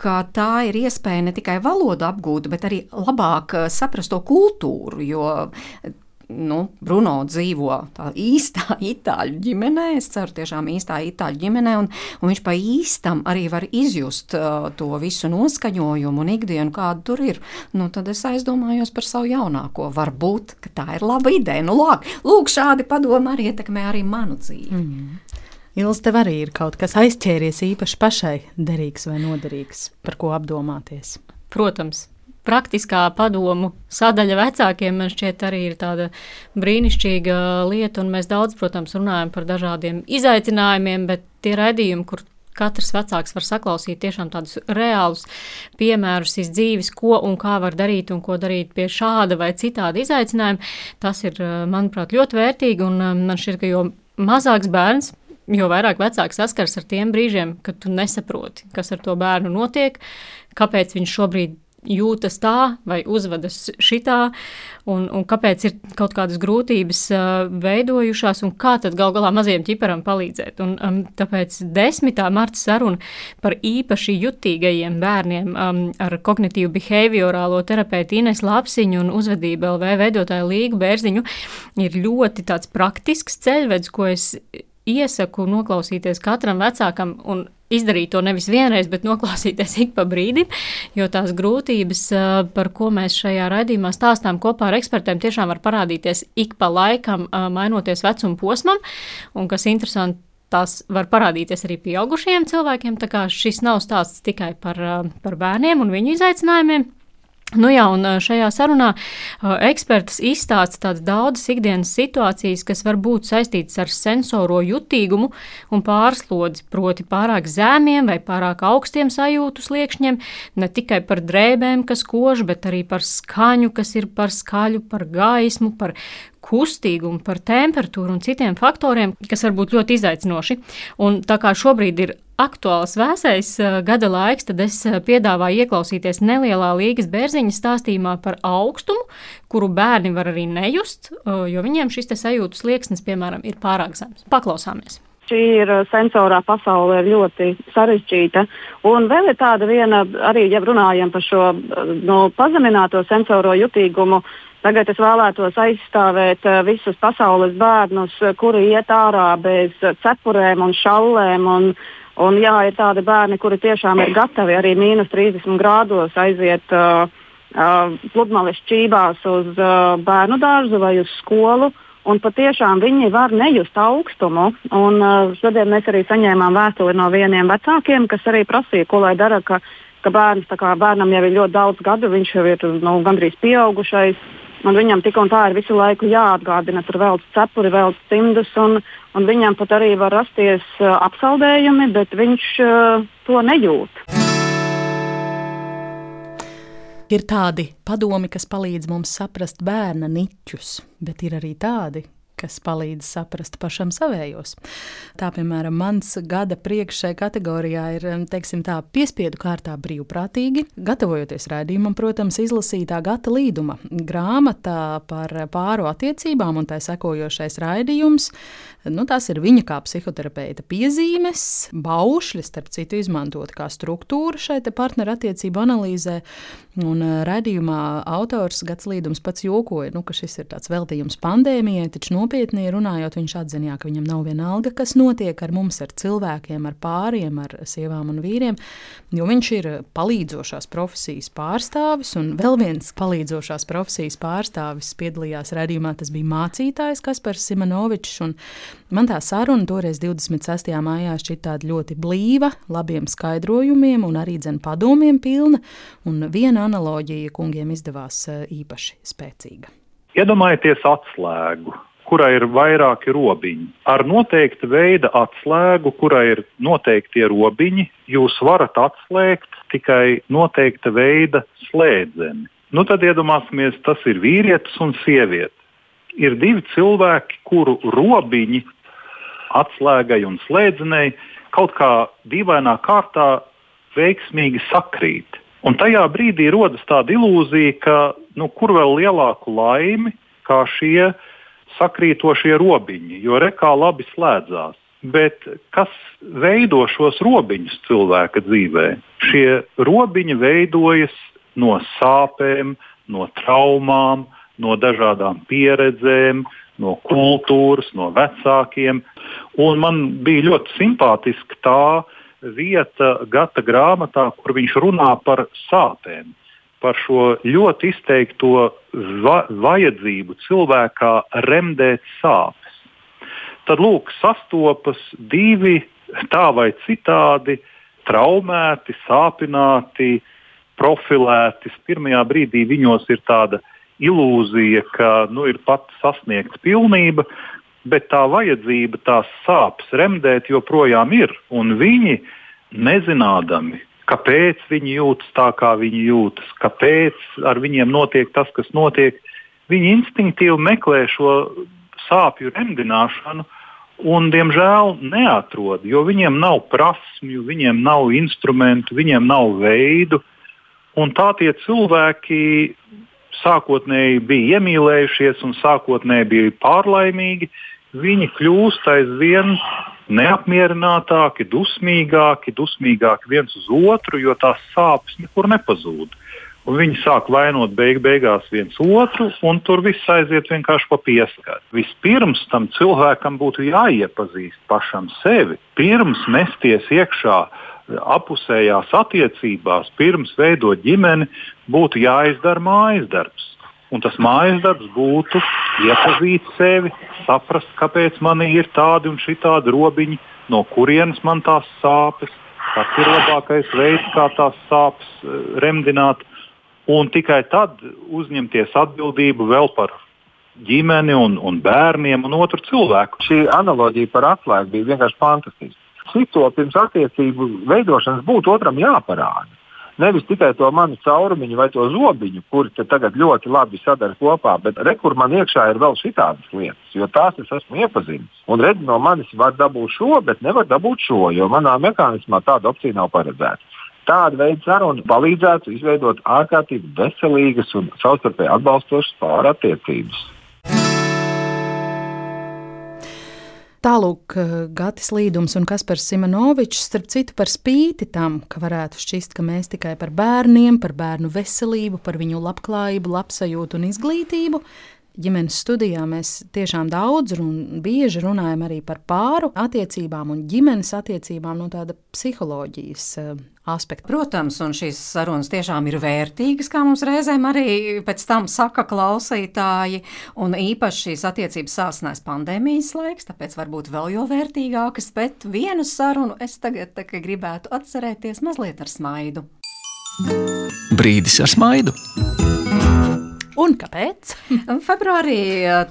ka tā ir iespēja ne tikai valodu apgūt, bet arī labāk saprast to kultūru. Jo nu, Bruno dzīvo tā īstā itāļu ģimenē, es ceru, tiešām īstā itāļu ģimenē, un, un viņš pa īstam arī var izjust uh, to visu noskaņojumu un ikdienu, kāda tur ir. Nu, tad es aizdomājos par savu jaunāko. Varbūt tā ir laba ideja. Nu, lāk, lūk, šādi padomi arī ietekmē arī manu dzīvi. Mm. Ilz, tev arī ir kaut kas aizķēries īpaši pašai derīgs vai noderīgs, par ko apdomāties. Protams, praktiskā padomu sadaļa vecākiem man šķiet arī ir tāda brīnišķīga lieta, mēs daudz, protams, runājam par dažādiem izaicinājumiem, bet tie raidījumi, kur katrs vecāks var saklausīt tiešām tādus reālus piemērus iz dzīves, ko un kā var darīt un ko darīt pie šāda vai citāda izaicinājuma, tas ir, manuprāt, ļoti vērtīgi, un man šķiet, ka jo mazāks bērns, jo vairāk vecāks saskars ar tiem brīžiem, kad tu nesaproti, kas ar to bērnu notiek, kāpēc viņš šobrīd jūtas tā vai uzvedas šitā, un, un kāpēc ir kaut kādas grūtības uh, veidojušās, un kā tad gal galā mazajam ķiparam palīdzēt. Un, um, tāpēc 10. marta saruna par īpaši jutīgajiem bērniem um, ar kognitīvu behaviorālo terapeitu Ines Lapsiņu un uzvedību LV veidotāju Līgu Bērziņu ir ļoti tāds praktisks ceļvedis, ko es iesaku noklausīties katram vecākam un izdarīt to nevis vienreiz, bet noklausīties ik pa brīdim, jo tās grūtības, par ko mēs šajā raidījumā stāstām kopā ar ekspertiem, tiešām var parādīties ik pa laikam, mainoties vecuma posmam, un kas interesanti. Tās var parādīties arī pieaugušiem cilvēkiem. Tā kā šis nav stāsts tikai par, par bērniem un viņu izaicinājumiem, Nu jā, un šajā sarunā eksperts izstāsta daudzas ikdienas situācijas, kas var būt saistītas ar sensoro jutīgumu un pārslodzi, proti pārāk zemiem vai pārāk augstiem sajūtu sliekšņiem, ne tikai par drēbēm, kas kož, bet arī par skaņu, kas ir par skaļu, par gaismu, par kustīgumu, par temperatūru un citiem faktoriem, kas var būt ļoti izaicinoši. Un tā kā šobrīd ir aktuāls vēsais eh, gada laiks, tad es eh, piedāvāju ieklausīties nelielā līgas bērziņa stāstījumā par augstumu, kuru bērni var arī nejust, eh, jo viņiem šis sajūtu slieksnis, piemēram, ir pārāk zems. Paklausāmies! šī ir sensorā pasaule ir ļoti sarežģīta. Un vēl ir tāda viena, arī ja runājam par šo no, pazemināto sensoro jutīgumu, tagad es vēlētos aizstāvēt visus pasaules bērnus, kuri iet ārā bez cepurēm un šallēm un Un, jā, ir tādi bērni, kuri tiešām ir gatavi arī mīnus 30 grādos aiziet uh, uh, pludmales čībās uz uh, bērnu dārzu vai uz skolu. Un patiešām viņi var nejust augstumu. Un, uh, šodien mēs arī saņēmām vēstuli no vieniem vecākiem, kas arī prasīja, ko lai dara, ka, ka bērns, kā, bērnam jau ir ļoti daudz gadu, viņš jau ir nu, gandrīz pieaugušais. Un viņam tik un tā ir visu laiku jāatgādina, tur vēl cepuri, vēl cimdus, un, un viņam pat arī var rasties uh, apsaldējumi, bet viņš uh, to nejūt. Ir tādi padomi, kas palīdz mums saprast bērna niķus, bet ir arī tādi, kas palīdz saprast pašam savējos. Tā, piemēram, mans gada priekš šai kategorijā ir teiksim, tā, piespiedu kārtā brīvprātīgi. Gatavojoties raidījumam, protams, izlasītā gata līduma grāmata par pāru attiecībām un tā sekojošais raidījums. Nu, tās ir viņa kā psihoterapeita piezīmes, baušļi, starp citu, izmantot kā struktūru šai partnerattiecību analīzē. Un raidījumā autors Gats Līdums pats jokoja, nu, ka šis ir tāds veltījums pandēmijai, taču nopietni runājot, viņš atzina, ka viņam nav vienalga, kas notiek ar mums, ar cilvēkiem, ar pāriem, ar sievām un vīriem, jo viņš ir palīdzošās profesijas pārstāvis, un vēl viens palīdzošās profesijas pārstāvis piedalījās raidījumā, tas bija mācītājs Kaspars Simonovičs, Man tā saruna toreiz 26. maijā šķita ļoti blīva, labiem skaidrojumiem un arī dzen padomiem pilna, un viena analoģija kungiem izdevās e, īpaši spēcīga. Iedomājieties atslēgu, kurai ir vairāki robiņi. Ar noteikta veida atslēgu, kurai ir noteikti robiņi, jūs varat atslēgt tikai noteikta veida slēdzeni. Nu, tad iedomāsimies, tas ir vīrietis un sieviete. Ir divi cilvēki, kuru robiņi atslēgai un slēdzenei kaut kā dīvainā kārtā veiksmīgi sakrīt. Un tajā brīdī rodas tāda ilūzija, ka nu, kur vēl lielāku laimi kā šie sakrītošie robiņi, jo rekā labi slēdzās. Bet kas veido šos robiņus cilvēka dzīvē? Šie robiņi veidojas no sāpēm, no traumām, no dažādām pieredzēm, no kultūras, no vecākiem. Un man bija ļoti simpātiska tā vieta gata grāmatā, kur viņš runā par sāpēm, par šo ļoti izteikto va vajadzību cilvēkā remdēt sāpes. Tad lūk, sastopas divi tā vai citādi traumēti, sāpināti, profilēti. Pirmajā brīdī viņos ir tāda ilūzija, ka nu, ir pat sasniegta pilnība, bet tā vajadzība, tās sāpes remdēt joprojām ir. Un viņi nezinādami, kāpēc viņi jūtas tā, kā viņi jūtas, kāpēc ar viņiem notiek tas, kas notiek, viņi instinktīvi meklē šo sāpju remdināšanu. Un, diemžēl neatrod, jo viņiem nav prasmju, viņiem nav instrumentu, viņiem nav veidu. Un tā tie cilvēki sākotnēji bija iemīlējušies un sākotnēji bija pārlaimīgi, viņi kļūst aizvien neapmierinātāki, dusmīgāki, dusmīgāki viens uz otru, jo tās sāpes nekur nepazūd. Un viņi sāk vainot beig beigās viens otru, un tur viss aiziet vienkārši pa pieskaru. Vispirms tam cilvēkam būtu jāiepazīst pašam sevi, pirms mesties iekšā apusējās attiecībās, pirms veidot ģimeni, būtu jāizdara mājas darbs. Un tas mājas darbs būtu iepazīt sevi, saprast, kāpēc man ir tādi un šitādi robiņi, no kurienes man tās sāpes, kas ir labākais veids, kā tās sāpes eh, remdināt. Un tikai tad uzņemties atbildību vēl par ģimeni un, un bērniem un otru cilvēku. Šī analoģija par atslēgu bija vienkārši fantastiska cito pirms attiecību veidošanas būtu otram jāparāda. Nevis tikai to manu caurumiņu vai to zobiņu, kuri tagad ļoti labi sadara kopā, bet re, kur man iekšā ir vēl šitādas lietas, jo tās es esmu iepazinis. Un redz, no manis var dabūt šo, bet nevar dabūt šo, jo manā mehānismā tāda opcija nav paredzēta. Tāda veida saruna palīdzētu izveidot ārkārtīgi veselīgas un savstarpēji atbalstošas pārattiecības. Tālūk, eh, Gatis Līdums un Kaspars Simonovičs, starp citu, par spīti tam, ka varētu šķist, ka mēs tikai par bērniem, par bērnu veselību, par viņu labklājību, labsajūtu un izglītību, ģimenes studijā mēs tiešām daudz un bieži runājam arī par pāru attiecībām un ģimenes attiecībām no tāda psiholoģijas eh, aspekta. Protams, un šīs sarunas tiešām ir vērtīgas, kā mums reizēm arī pēc tam saka klausītāji, un īpaši šīs attiecības sāsinās pandēmijas laiks, tāpēc varbūt vēl jo vērtīgākas, bet vienu sarunu es tagad gribētu atcerēties mazliet ar smaidu. Brīdis ar smaidu. Un kāpēc? Februārī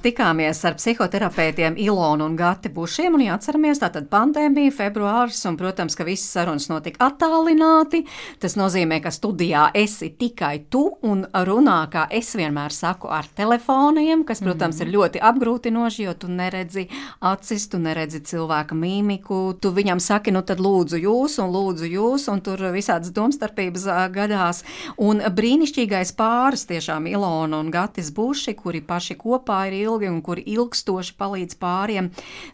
tikāmies ar psihoterapeitiem Ilonu un Gati Bušiem, un jāatceramies, tātad pandēmija, februāris, un, protams, ka visas sarunas notika attālināti. Tas nozīmē, ka studijā esi tikai tu un runā, kā es vienmēr saku, ar telefoniem, kas, protams, mm. ir ļoti apgrūtinoši, jo tu neredzi acis, tu neredzi cilvēka mīmiku, tu viņam saki, nu tad lūdzu jūs, un lūdzu jūs, un tur visādas domstarpības gadās. Un brīnišķīgais pāris tiešām Ilona un Gatis Buši, kuri paši kopā ir ilgi un kuri ilgstoši palīdz pāriem.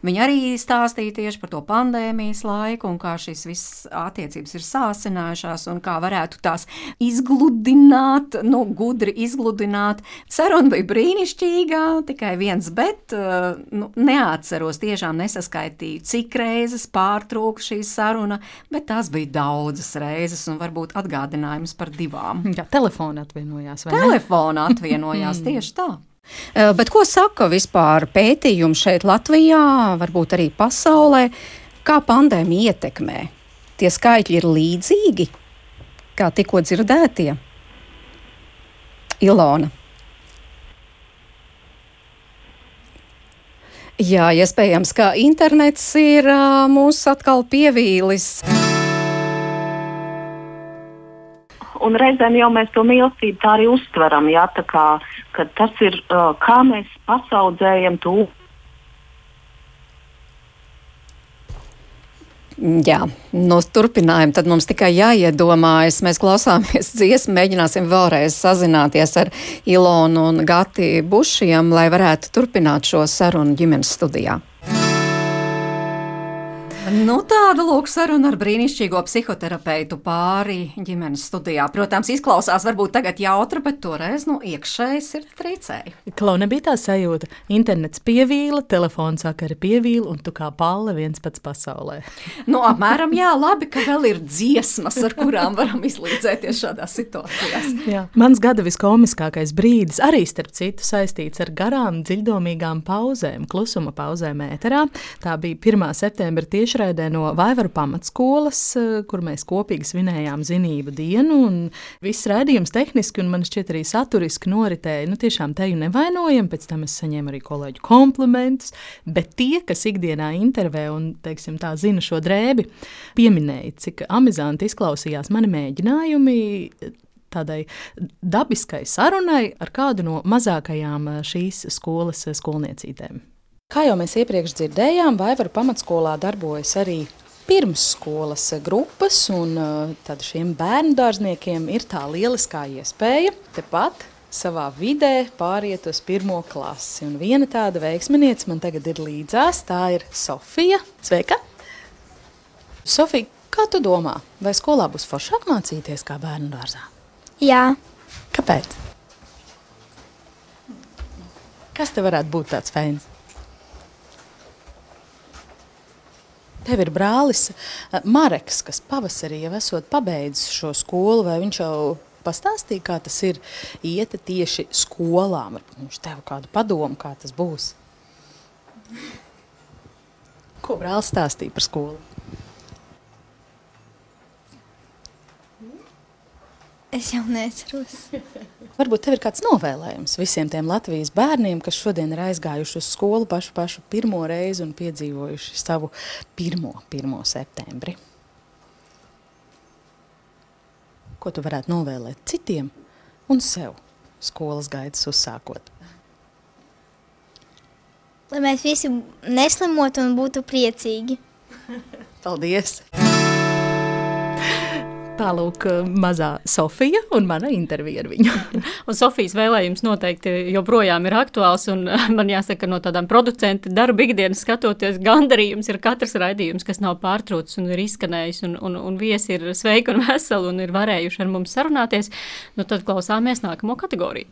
Viņi arī stāstīja tieši par to pandēmijas laiku un kā šīs visas attiecības ir sāsinājušās un kā varētu tās izgludināt, nu, gudri izgludināt. Saruna bija brīnišķīga, tikai viens, bet nu, neatceros, tiešām nesaskaitīju, cik reizes pārtrūka šī saruna, bet tās bija daudzas reizes un varbūt atgādinājums par divām. Jā, telefona atvienojās. Telefona atvienojās tieši tā. Bet ko saka vispār pētījumi šeit Latvijā, varbūt arī pasaulē, kā pandēmija ietekmē? Tie skaitļi ir līdzīgi, kā tikko dzirdētie. Ilona. Jā, iespējams, ka internets ir mūs atkal pievīlis. Un reizēm jau mēs to mīlestību tā arī uztveram. Jā, tā kā, tas ir kā mēs pasaudzējam to Jā, no turpinājuma tad mums tikai jāiedomājas. Mēs klausāmies dziesmu, mēģināsim vēlreiz sazināties ar Ilonu un Gati Bušiem, lai varētu turpināt šo sarunu ģimenes studijā. Nu, tāda lūk, saruna ar brīnišķīgo psihoterapeitu pāri ģimenes studijā. Protams, izklausās varbūt tagad jautra, bet toreiz nu, iekšējas ir trīcēji. Klau nebija tā sajūta. Internets pievīla, telefons sakari pievīla, un tu kā palle viens pats pasaulē. Nu, apmēram jā, labi, ka vēl ir dziesmas, ar kurām varam izlīdzēties šādās situācijās. Jā. Mans gada viskomiskākais brīdis arī starp citu saistīts ar garām, dziļdomīgām pauzēm, klusuma pauzēm ēterā. Tā bija 1. septembra tieši tiešraidē no Vaivaru pamatskolas, eh, kur mēs kopīgi svinējām zinību dienu. Viss raidījums tehniski un man šķiet arī saturiski noritēja. Nu, tiešām teju nevainojam, pēc tam es saņēmu arī kolēģu komplimentus, bet tie, kas ikdienā intervē un, teiksim, tā zina šo drēbi, pieminēja, cik amizanti izklausījās mani mēģinājumi tādai dabiskai sarunai ar kādu no mazākajām eh, šīs skolas eh, skolniecītēm. Kā jau mēs iepriekš dzirdējām, Vaivaru pamatskolā darbojas arī pirmsskolas grupas, un uh, tad šiem bērnu dārzniekiem ir tā lieliskā iespēja tepat savā vidē pāriet uz pirmo klasi. Un viena tāda veiksminieca man tagad ir līdzās, tā ir Sofija. Sveika! Sofija, kā tu domā, vai skolā būs foršāk mācīties kā bērnu dārzā? Jā. Kāpēc? Kas te varētu būt tāds fēns? Tev ir brālis eh, Mareks, kas pavasarī jau esot pabeidzis šo skolu, vai viņš jau pastāstīja, kā tas ir iet tieši skolām. Viņš tev kādu padomu, kā tas būs. Ko brālis stāstīja par skolu? Es jau neatceros. Varbūt tev ir kāds novēlējums visiem tiem Latvijas bērniem, kas šodien ir aizgājuši uz skolu pašu, pašu pirmo reizi un piedzīvojuši savu pirmo, pirmo septembri. Ko tu varētu novēlēt citiem un sev skolas gaitas uzsākot? Lai mēs visi neslimotu un būtu priecīgi. Paldies! Tālūk, mazā Sofija un mana intervija ar viņu. un Sofijas vēlējums noteikti joprojām ir aktuāls. Man jāsaka, no tādām producentu darba ikdienas skatoties, gandarījums ir katrs raidījums, kas nav pārtraucis un ir izskanējis, un, un, un viesi ir sveiki un veseli un ir varējuši ar mums sarunāties. Nu, tad klausāmies nākamo kategoriju.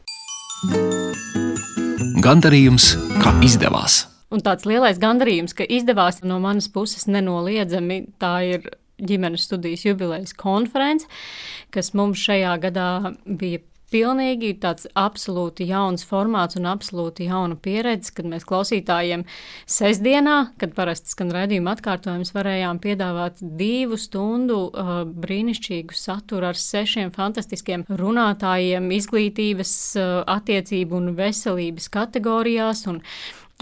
Gandarījums, ka izdevās. Un tāds lielais gandarījums, ka izdevās no manas puses nenoliedzami, tā ir ģimenes studijas jubilejas konference, kas mums šajā gadā bija pilnīgi tāds absolūti jauns formāts un absolūti jauna pieredze, kad mēs klausītājiem sestdienā, kad parasti skan redzījuma atkārtojums, varējām piedāvāt divu stundu uh, brīnišķīgu saturu ar sešiem fantastiskiem runātājiem izglītības, uh, attiecību un veselības kategorijās. Un,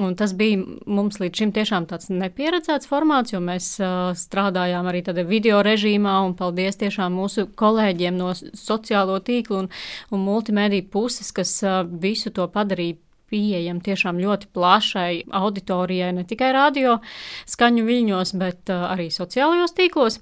Un tas bija mums līdz šim tiešām tāds nepieredzēts formāts, jo mēs uh, strādājām arī tādā video režīmā, un paldies tiešām mūsu kolēģiem no sociālo tīklu un, un multimediju puses, kas uh, visu to padarīja pieejama tiešām ļoti plašai auditorijai, ne tikai radio skaņu viļņos, bet arī sociālajos tīklos.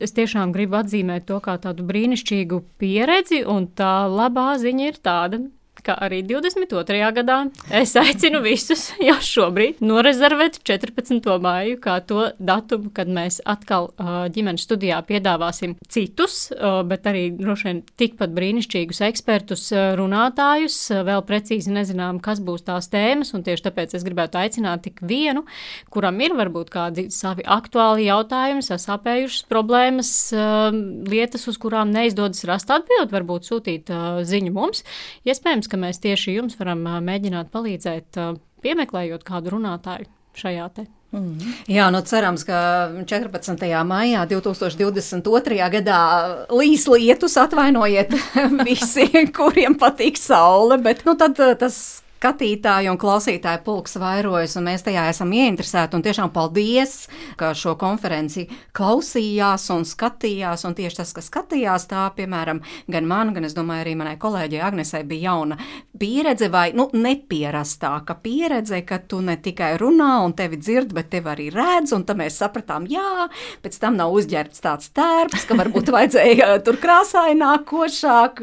Es tiešām gribu atzīmēt to kā tādu brīnišķīgu pieredzi, un tā labā ziņa ir tāda, ka arī 22. gadā es aicinu visus jau šobrīd norezervēt 14. māju kā to datumu, kad mēs atkal ģimenes studijā piedāvāsim citus, bet arī droši vien tikpat brīnišķīgus ekspertus, runātājus. Vēl precīzi nezinām, kas būs tās tēmas, un tieši tāpēc es gribētu aicināt tik vienu, kuram ir varbūt kādi savi aktuāli jautājumi, sasāpējušas problēmas, lietas, uz kurām neizdodas rast atbildi, varbūt sūtīt ziņu mums. Iespējams, ka mēs tieši jums varam mēģināt palīdzēt, piemeklējot kādu runātāju šajā te. Mm. Jā, nu cerams, ka 14. maijā 2022. gadā līs lietus, atvainojiet visi, kuriem patīk saule, bet nu, tad tas skatītāju un klausītāju pulks vairojas, un mēs tajā esam ieinteresēti. Tiešām paldies, ka šo konferenci klausījās un skatījās. Un tieši tas, kas skatījās, tā, piemēram, gan man, gan es domāju, arī manai kolēģei Agnesei bija jauna pieredze vai nu, nepierastāka pieredze, ka tu ne tikai runā un tevi dzird, bet tevi arī redz. Un tad mēs sapratām, jā, pēc tam nav uzģērbts tāds tērps, ka varbūt vajadzēja tur krāsaināk, košāk,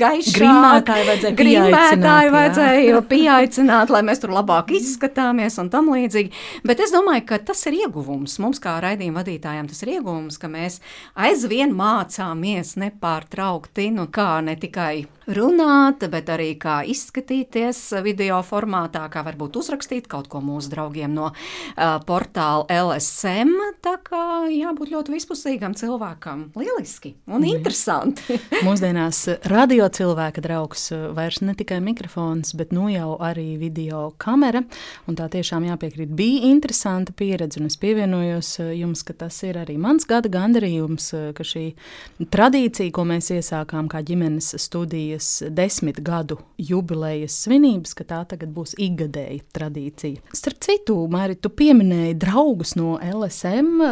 gaišāk. Grimētāji vajadzēja. Grimētāji vajadzēja pieaicināt, lai mēs tur labāk izskatāmies un tam līdzīgi. Bet es domāju, ka tas ir ieguvums. Mums, kā raidījuma vadītājiem, tas ir ieguvums, ka mēs aizvien mācāmies nepārtraukti, nu kā ne tikai runāt, bet arī kā izskatīties video formātā, kā varbūt uzrakstīt kaut ko mūsu draugiem no uh, portāla LSM. Tā kā jābūt ļoti vispusīgam cilvēkam. Lieliski un mm. interesanti. Mūsdienās radio cilvēka draugs vairs ne tikai mikrofons, bet nu jau arī video kamera. Un tā tiešām jāpiekrīt, bija interesanta pieredze. Un es pievienojos jums, ka tas ir arī mans gada gandarījums, ka šī tradīcija, ko mēs iesākām kā ģimenes studijas, šīs desmit gadu jubilejas svinības, ka tā tagad būs ikgadēja tradīcija. Starp citu, Mārī, tu pieminēji draugus no LSM.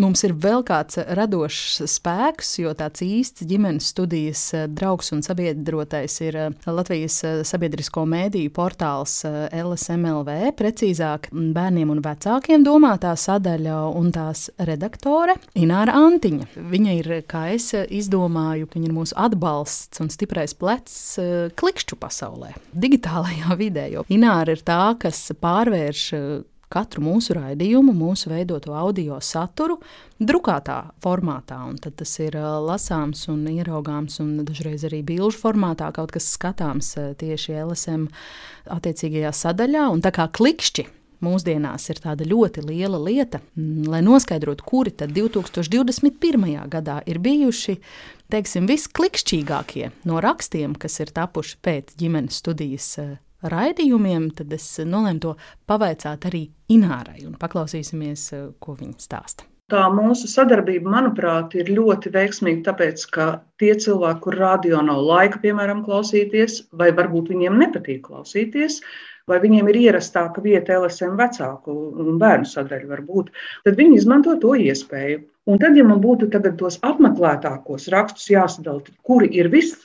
Mums ir vēl kāds radošs spēks, jo tāds īsts ģimenes studijas draugs un sabiedrotais ir Latvijas sabiedrisko mēdīju portāls LSMLV, precīzāk bērniem un vecākiem domātā sadaļa un tās redaktore Ināra Antiņa. Viņa ir, kā es izdomāju, viņa ir mūsu atbalsts un stiprais plecs eh, klikšķu pasaulē, digitālajā vidē. Jo Ināra ir tā, kas pārvērš eh, katru mūsu raidījumu, mūsu veidoto audio saturu drukātā formātā. Tad tas ir eh, lasāms un ieraugāms, un dažreiz arī bilžu formātā kaut kas skatāms tieši LSM attiecīgajā sadaļā. Un tā kā klikšķi mūsdienās ir tāda ļoti liela lieta, lai noskaidrotu, kuri tad 2021. gadā ir bijuši teiksim, visklikšķīgākie no rakstiem, kas ir tapuši pēc ģimenes studijas eh, raidījumiem, tad es nolēmu to pavaicāt arī Inārai un paklausīsimies, ko viņa stāsta. Tā mūsu sadarbība, manuprāt, ir ļoti veiksmīga, tāpēc, ka tie cilvēki, kur radio nav laika, piemēram, klausīties, vai varbūt viņiem nepatīk klausīties, vai viņiem ir ierastāka vieta LSM vecāku un bērnu sadaļa, varbūt, tad viņi izmanto to iespēju. Un tad, ja man būtu tos apmeklētākos rakstus jāsadala, kuri ir vis,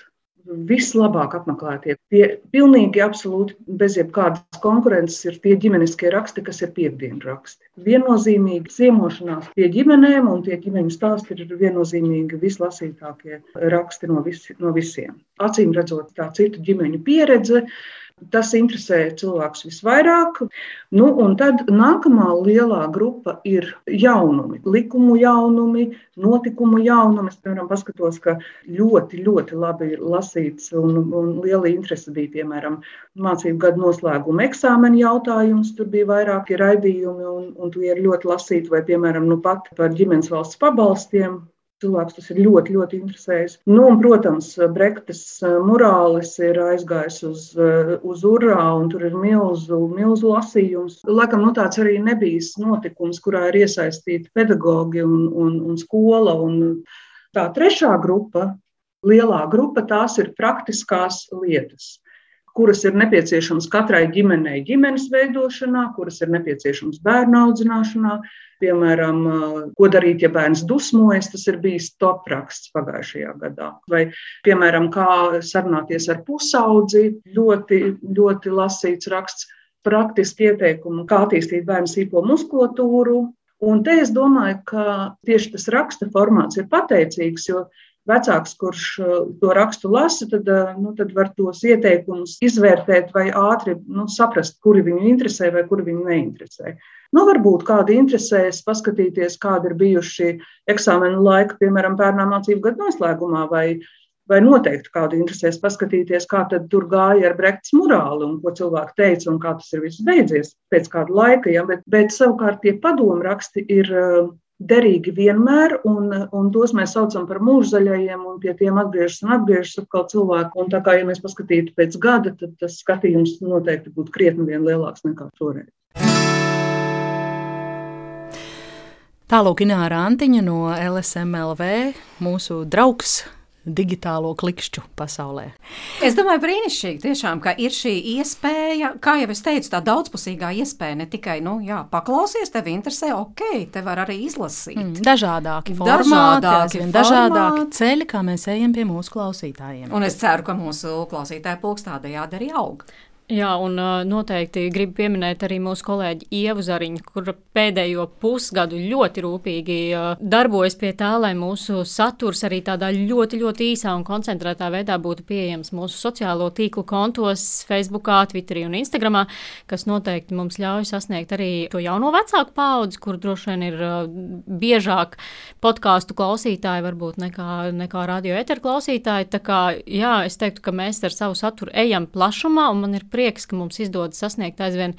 vislabāk apmeklētie, tie pilnīgi absolūti bez jebkādas konkurences ir tie ģimeniskie raksti, kas ir piekdienu raksti. Viennozīmīgi ciemošanās pie ģimenēm un tie ģimeņu stāsti ir viennozīmīgi vislasītākie raksti no, vis, no visiem. Acīm redzot, tā citu ģimeņu pieredze Tas interesē cilvēkus visvairāk. Nu, un tad nākamā lielā grupa ir jaunumi, likumu jaunumi, notikumu jaunumi. Es piemēram paskatos, ka ļoti, ļoti labi ir lasīts un, un liela interese bija, piemēram, mācību gadu noslēguma eksāmena jautājums. Tur bija vairāki raidījumi un, un tie ir ļoti lasīti, vai, piemēram, nu pat par ģimenes valsts pabalstiem cilvēks tas ir ļoti, ļoti interesējis. Nu, un, protams, Brektas murālis ir aizgājis uz, uz urā, un tur ir milzu, milzu lasījums. Laikam, nu, tāds arī nebijis notikums, kurā ir iesaistīti pedagogi un, un, un skola. Un tā trešā grupa, lielā grupa, tās ir praktiskās lietas kuras ir nepieciešamas katrai ģimenei ģimenes veidošanā, kuras ir nepieciešamas bērnu audzināšanā. Piemēram, ko darīt, ja bērns dusmojas, tas ir bijis top raksts pagājušajā gadā. Vai, piemēram, kā sarunāties ar pusaudzi, ļoti, ļoti lasīts raksts, praktiski ieteikumi, kā attīstīt bērnu sīpo muskulatūru. Un te es domāju, ka tieši tas raksta formāts ir pateicīgs, jo vecāks, kurš uh, to rakstu lasa, tad, uh, nu, tad var tos ieteikumus izvērtēt vai ātri nu, saprast, kuri viņu interesē vai kuri viņu neinteresē. Nu, varbūt kādi interesēs paskatīties, kādi ir bijuši eksāmenu laika, piemēram, pērnā mācību gadu noslēgumā, vai, vai noteikti kādi interesēs paskatīties, kā tur gāja ar Brekts murāli un ko cilvēki teica un kā tas ir viss beidzies pēc kāda laika. Ja? Bet, bet savukārt tie padomu raksti ir uh, derīgi vienmēr, un, un tos mēs saucam par mūžzaļajiem, un pie tiem atgriežas un atgriežas atkal cilvēki. Un tā kā, ja mēs paskatītu pēc gada, tad tas skatījums noteikti būtu krietni vien lielāks nekā toreiz. Tālāk Ināra Antiņa no LSMLV, mūsu draugs, digitālo klikšķu pasaulē. Es domāju, brīnišķīgi, tiešām, ka ir šī iespēja, kā jau es teicu, tā daudzpusīgā iespēja ne tikai nu, jā, paklausies, tevi interesē, ok, te var arī izlasīt. Mm, dažādāki formāti, dažādāki, formāti. dažādāki ceļi, kā mēs ejam pie mūsu klausītājiem. Un es ceru, ka mūsu klausītāju pulks tādējādi arī aug. Jā, un noteikti gribu pieminēt arī mūsu kolēģi Ievu Zariņu, kur pēdējo pusgadu ļoti rūpīgi darbojas pie tā, lai mūsu saturs arī tādā ļoti, ļoti īsā un koncentrētā veidā būtu pieejams mūsu sociālo tīklu kontos, Facebook, Twitterī un Instagram, kas noteikti mums ļauj sasniegt arī to jauno vecāku paudzi, kur droši vien ir biežāk podkāstu klausītāji varbūt nekā, nekā radio eteru klausītāji. Tā kā, jā, es teiktu, ka mēs ar savu saturu ejam plašumā, un man ir prieks, ka mums izdodas sasniegt aizvien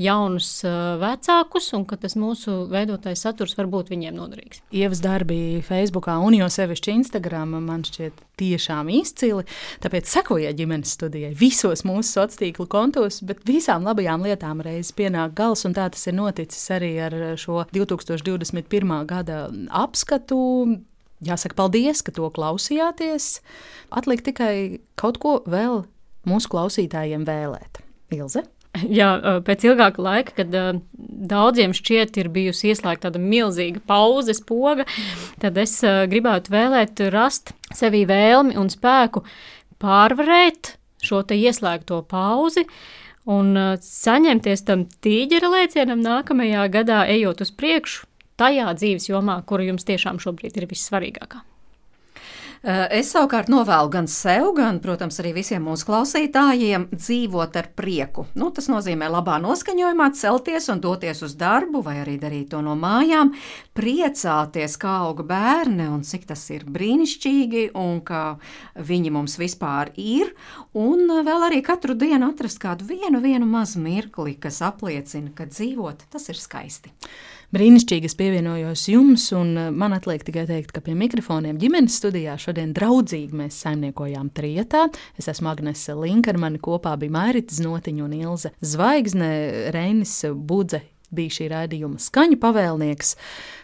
jaunus uh, vecākus un ka tas mūsu veidotais saturs var būt viņiem noderīgs. Ievas darbi Facebook un jau sevišķi Instagram man šķiet tiešām izcili. Tāpēc sekojiet ģimenes studijai visos mūsu sociālo tīklu kontos, bet visām labajām lietām reizes pienāk gals, un tā tas ir noticis arī ar šo 2021. gada apskatu. Jāsaka, paldies, ka to klausījāties. Atliek tikai kaut ko vēl mūsu klausītājiem vēlēt? Ilze? Jā, pēc ilgāka laika, kad daudziem šķiet, ir bijusi ieslēgta tāda milzīga pauze, poga, tad es gribētu vēlēt, rast sevī vēlmi un spēku pārvarēt šo ieslēgto pauzi un saņemties tam tīģera lēcienam nākamajā gadā, ejot uz priekšu tajā dzīves jomā, kura jums tiešām šobrīd ir vissvarīgākā. Eh, es savukārt novēlu gan sev, gan, protams, arī visiem mūsu klausītājiem dzīvot ar prieku. Nu, tas nozīmē labā noskaņojumā celties un doties uz darbu, vai arī darīt to no mājām, priecāties, kā auga bērni un cik tas ir brīnišķīgi un ka viņi mums vispār ir. Un vēl arī katru dienu atrast kādu vienu, vienu mazu mirkli, kas apliecina, ka dzīvot tas ir skaisti brīnišķīgi. Es pievienojos jums, un eh, man atliek tikai teikt, ka pie mikrofoniem ģimenes studijā šodien draudzīgi mēs saimniekojām trietā. Es esmu Agnese Linka, ar mani kopā bija Mairita Znotiņa un Ilze Zvaigzne, Reinis Budze. Bija šī raidījuma skaņu pavēlnieks.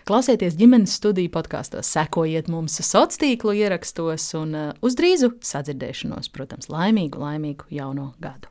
Klausieties ģimenes studiju podkāstos, sekojiet mums sociālo tīklu ierakstos un uh, uz drīzu sadzirdēšanos, protams, laimīgu, laimīgu jauno gadu.